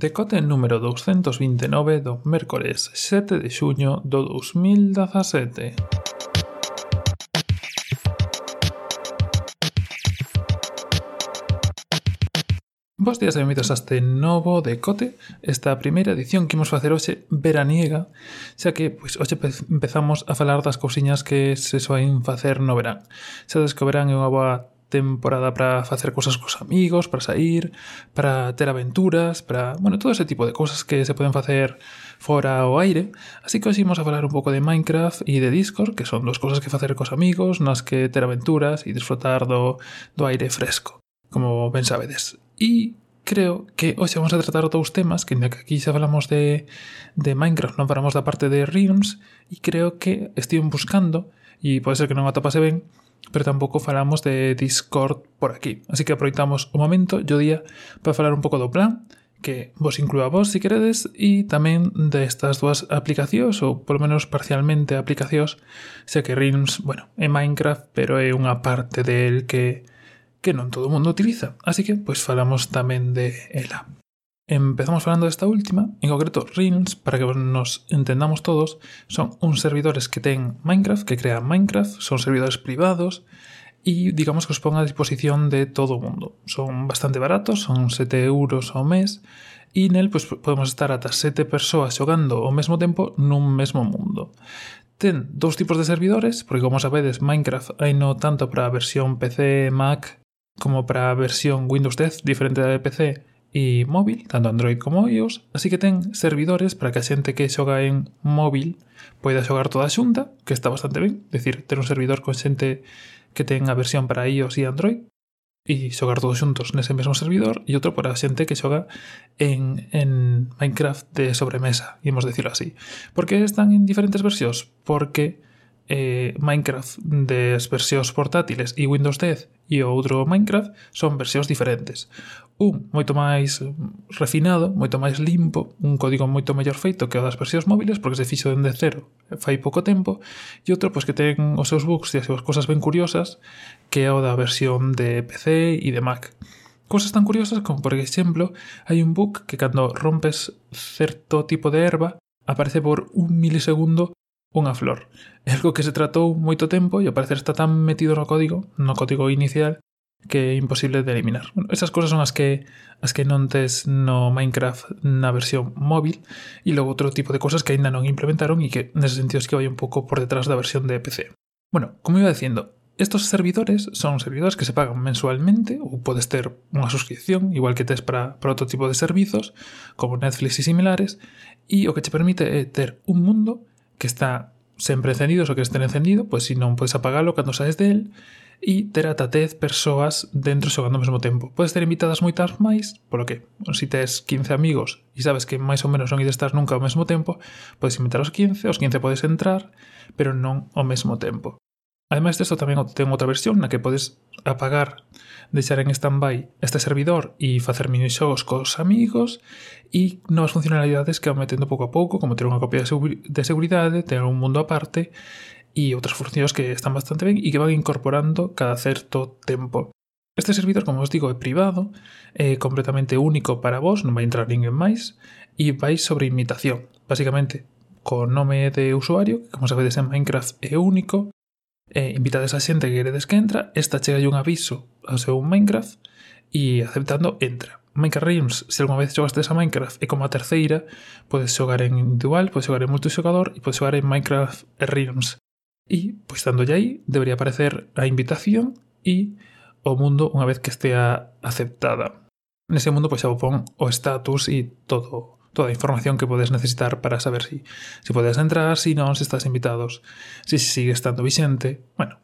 Decote número 229 do mércores 7 de xuño do 2017. Bos días e benvidos a este novo decote, esta primeira edición que imos facer hoxe veraniega, xa que pois, hoxe empezamos a falar das cousiñas que se soen facer no verán. Xa que o verán é unha boa temporada para facer cosas cos amigos, para sair, para ter aventuras, para, bueno, todo ese tipo de cosas que se poden facer fora ao aire. Así que hoxe imos a falar un pouco de Minecraft e de Discord, que son dos cosas que facer cos amigos, nas que ter aventuras e disfrutar do, do aire fresco, como ben sabedes. E creo que hoxe vamos a tratar dous temas que que aquí xa falamos de, de Minecraft, non falamos da parte de Realms e creo que estive buscando e pode ser que non atopase ben pero tampouco falamos de Discord por aquí. Así que aproveitamos o momento, yo día, para falar un pouco do plan, que vos inclúa vos, se si queredes, e tamén destas dúas aplicacións, ou polo menos parcialmente aplicacións, xa que Realms, bueno, é Minecraft, pero é unha parte del que, que non todo o mundo utiliza. Así que, pois, falamos tamén de ela. Empezamos falando desta última, en concreto Reels, para que nos entendamos todos, son uns servidores que ten Minecraft, que crean Minecraft, son servidores privados e digamos que os pon a disposición de todo o mundo. Son bastante baratos, son 7 euros ao mes e nel pues, podemos estar ata 7 persoas xogando ao mesmo tempo nun mesmo mundo. Ten dous tipos de servidores, porque como sabedes, Minecraft hai no tanto para a versión PC, Mac, como para a versión Windows 10, diferente da de PC, e móvil, tanto Android como iOS, así que ten servidores para que a xente que xoga en móvil poida xogar toda xunta, que está bastante ben, decir, ter un servidor con xente que ten a versión para iOS e Android e xogar todos xuntos nese mesmo servidor e outro para a xente que xoga en, en Minecraft de sobremesa, imos decirlo así. Por que están en diferentes versións? Porque eh, Minecraft das versións portátiles e Windows 10 e o outro Minecraft son versións diferentes. Un moito máis refinado, moito máis limpo, un código moito mellor feito que o das versións móviles porque se fixo dende cero fai pouco tempo e outro pois que ten os seus bugs e as súas cosas ben curiosas que é o da versión de PC e de Mac. Cosas tan curiosas como, por exemplo, hai un bug que cando rompes certo tipo de erva aparece por un milisegundo unha flor. É algo que se tratou moito tempo e ao parecer está tan metido no código, no código inicial, que é imposible de eliminar. Bueno, esas cosas son as que as que non tes no Minecraft na versión móvil e logo outro tipo de cosas que aínda non implementaron e que nese sentido es que vai un pouco por detrás da versión de PC. Bueno, como iba diciendo, estos servidores son servidores que se pagan mensualmente ou podes ter unha suscripción igual que tes para, para outro tipo de servizos como Netflix e similares e o que te permite é ter un mundo que está sempre encendido, só que este encendido, pois se non podes apagalo cando saes del, e ter ata 10 persoas dentro xogando ao mesmo tempo. Podes ter invitadas moitas máis, polo que, se si tes 15 amigos e sabes que máis ou menos non ides estar nunca ao mesmo tempo, podes invitar os 15, os 15 podes entrar, pero non ao mesmo tempo. Ademais desto tamén ten outra versión na que podes apagar, deixar en standby este servidor e facer minixogos cos amigos e novas funcionalidades que van metendo pouco a pouco, como ter unha copia de, seguri de seguridade, ter un mundo aparte e outras funcións que están bastante ben e que van incorporando cada certo tempo. Este servidor, como os digo, é privado, é completamente único para vos, non vai entrar ninguén máis, e vai sobre imitación. Basicamente, co nome de usuario, que como sabedes en Minecraft é único, eh, invitades a xente que queredes que entra, esta chega un aviso ao seu Minecraft e aceptando entra. Minecraft Realms, se algunha vez xogastes a Minecraft e como a terceira, podes xogar en individual, podes xogar en multixogador e podes xogar en Minecraft Realms. E, pois, dándolle aí, debería aparecer a invitación e o mundo unha vez que estea aceptada. Nese mundo, pois, xa o pon o status e todo toda a información que podes necesitar para saber si, si podes entrar, si non, se si estás invitados, si sigue estando vixente, bueno,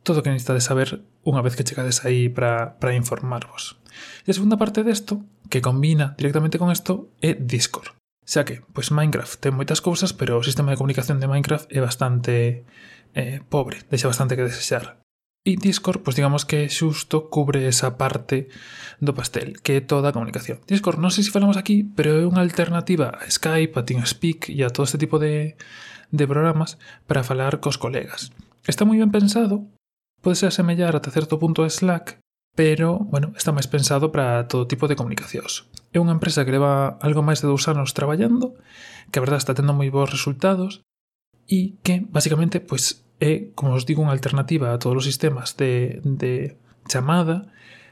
todo o que necesitades saber unha vez que chegades aí para, para informarvos. E a segunda parte desto, que combina directamente con isto, é Discord. Xa que, pois Minecraft ten moitas cousas, pero o sistema de comunicación de Minecraft é bastante eh, pobre, deixa bastante que desexar. E Discord, pois digamos que xusto cubre esa parte do pastel, que é toda a comunicación. Discord, non sei se falamos aquí, pero é unha alternativa a Skype, a TeamSpeak e a todo este tipo de, de programas para falar cos colegas. Está moi ben pensado, pode ser asemellar ata certo punto a Slack, pero, bueno, está máis pensado para todo tipo de comunicacións. É unha empresa que leva algo máis de dous anos traballando, que a verdad está tendo moi bons resultados, e que, basicamente, pois, é, como os digo, unha alternativa a todos os sistemas de, de chamada,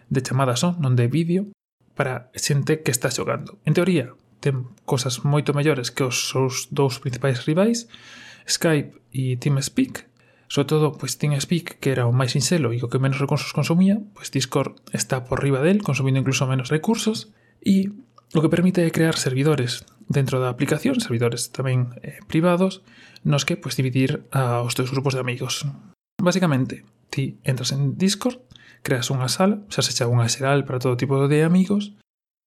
de chamada son, non de vídeo, para xente que está xogando. En teoría, ten cosas moito mellores que os seus dous principais rivais, Skype e TeamSpeak, sobre todo pois TeamSpeak, que era o máis sinxelo e o que menos recursos consumía, pois Discord está por riba del, consumindo incluso menos recursos, e o que permite é crear servidores dentro da aplicación, servidores tamén eh, privados, nos que pois, dividir aos os teus grupos de amigos. Básicamente, ti entras en Discord, creas unha sala, xa se echa unha xeral para todo tipo de amigos,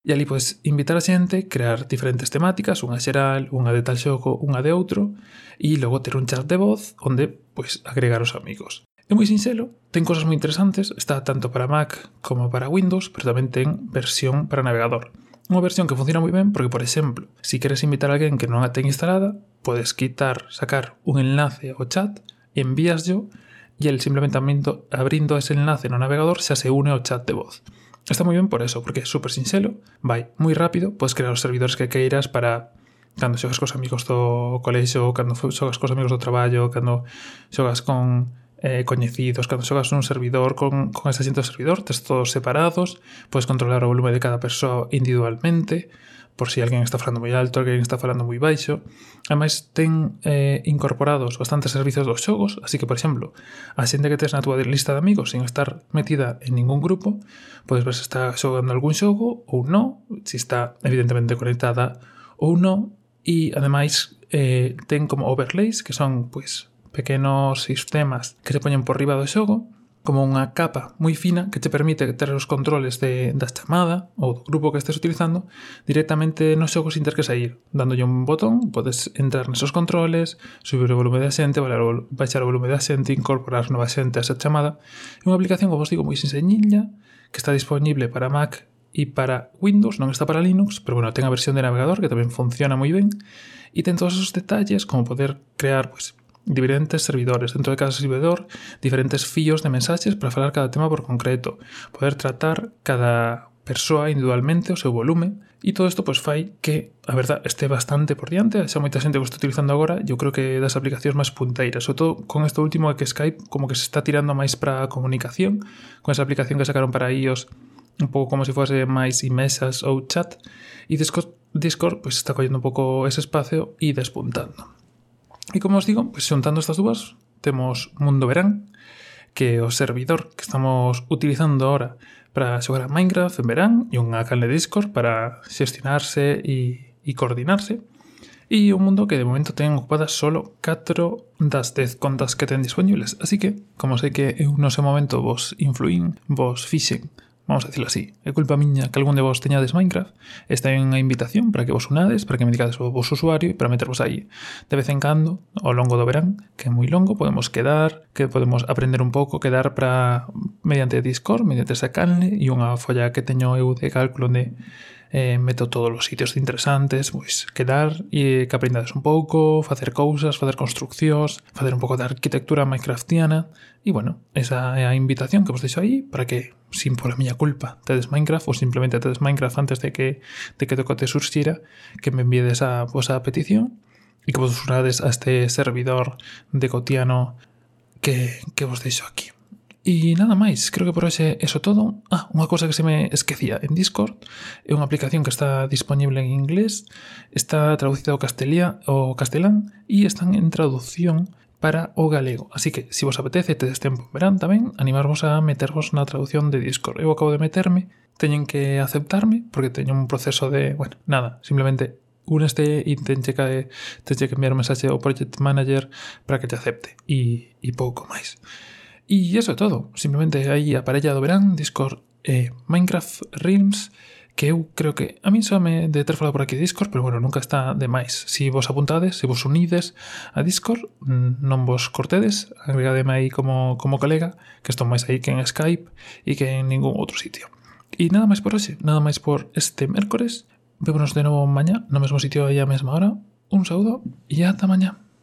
e ali podes invitar a xente, crear diferentes temáticas, unha xeral, unha de tal xogo, unha de outro, e logo ter un chat de voz onde pois, agregar os amigos. É moi sinxelo, ten cosas moi interesantes, está tanto para Mac como para Windows, pero tamén ten versión para navegador. Unha versión que funciona moi ben porque, por exemplo, se si queres invitar a alguén que non a ten instalada, podes quitar, sacar un enlace ao chat, envíaslo e el simplemente abrindo ese enlace no navegador xa se une ao chat de voz. Está moi ben por eso, porque é super sinxelo, vai moi rápido, podes crear os servidores que queiras para cando xogas cos amigos do colexo, cando xogas cos amigos do traballo, cando xogas con eh, coñecidos, cando xogas nun servidor con, con este asiento servidor, tes todos separados, podes controlar o volume de cada persoa individualmente, por si alguén está falando moi alto, alguén está falando moi baixo. Ademais, ten eh, incorporados bastantes servizos dos xogos, así que, por exemplo, a xente que tes na túa lista de amigos sin estar metida en ningún grupo, podes ver se está xogando algún xogo ou non, se está evidentemente conectada ou non, e ademais eh, ten como overlays, que son, pois, pequenos sistemas que se poñen por riba do xogo, como unha capa moi fina que te permite ter os controles de, da chamada ou do grupo que estés utilizando directamente no xogo sin ter que sair. Dándolle un botón, podes entrar nesos controles, subir o volume da xente, baixar o volume da xente, incorporar nova xente a esa chamada. É unha aplicación, como vos digo, moi sinseñilla, que está disponible para Mac e para Windows, non está para Linux, pero bueno, ten a versión de navegador que tamén funciona moi ben e ten todos os detalles como poder crear pues, diferentes servidores. Dentro de cada servidor, diferentes fillos de mensaxes para falar cada tema por concreto, poder tratar cada persoa individualmente o seu volume. E todo isto pois fai que, a verdad, este bastante por diante, xa moita xente que está utilizando agora, eu creo que das aplicacións máis punteiras, sobre todo con isto último que Skype como que se está tirando máis para a comunicación, con esa aplicación que sacaron para iOS un pouco como se fose máis imesas ou chat, e Discord, Discord pois está collendo un pouco ese espacio e despuntando. E como os digo, pues, xuntando estas dúas, temos Mundo Verán, que é o servidor que estamos utilizando ahora para xogar a Minecraft en verán e unha canle Discord para xestionarse e, e coordinarse e un mundo que de momento ten ocupadas solo 4 das 10 contas que ten disponibles. Así que, como sei que eu no sei momento vos influín, vos fixen vamos a decirlo así, é culpa miña que algún de vos teñades Minecraft, esta é unha invitación para que vos unades, para que me digades o vos usuario e para metervos aí. De vez en cando, ao longo do verán, que é moi longo, podemos quedar, que podemos aprender un pouco, quedar para mediante Discord, mediante esa canle e unha folla que teño eu de cálculo de eh, meto todos os sitios interesantes, pois quedar e que aprendades un pouco, facer cousas, facer construccións, facer un pouco de arquitectura minecraftiana, e bueno, esa é a invitación que vos deixo aí para que, sin por a miña culpa, tedes Minecraft ou simplemente tedes Minecraft antes de que, de que toco te surxira, que me enviedes a vosa petición e que vos unades a este servidor de cotiano que, que vos deixo aquí. E nada máis, creo que por hoxe eso todo. Ah, unha cousa que se me esquecía en Discord é unha aplicación que está disponible en inglés, está traducida ao, castelía, ao castelán e están en traducción para o galego. Así que, se si vos apetece, tedes tempo en verán tamén, animarvos a metervos na traducción de Discord. Eu acabo de meterme, teñen que aceptarme, porque teño un proceso de... Bueno, nada, simplemente úneste e tenche que, tenche que enviar mensaxe ao Project Manager para que te acepte. E, e pouco máis. E iso é todo. Simplemente aí a parella do verán, Discord e Minecraft Realms, que eu creo que a min me de ter falado por aquí Discord, pero bueno, nunca está de máis. Si vos apuntades, se vos unides a Discord, non vos cortedes, agregademe aí como, como colega, que estou máis aí que en Skype e que en ningún outro sitio. E nada máis por hoxe, nada máis por este mércores. Vémonos de novo mañá, no mesmo sitio e a mesma hora. Un saúdo e ata mañá.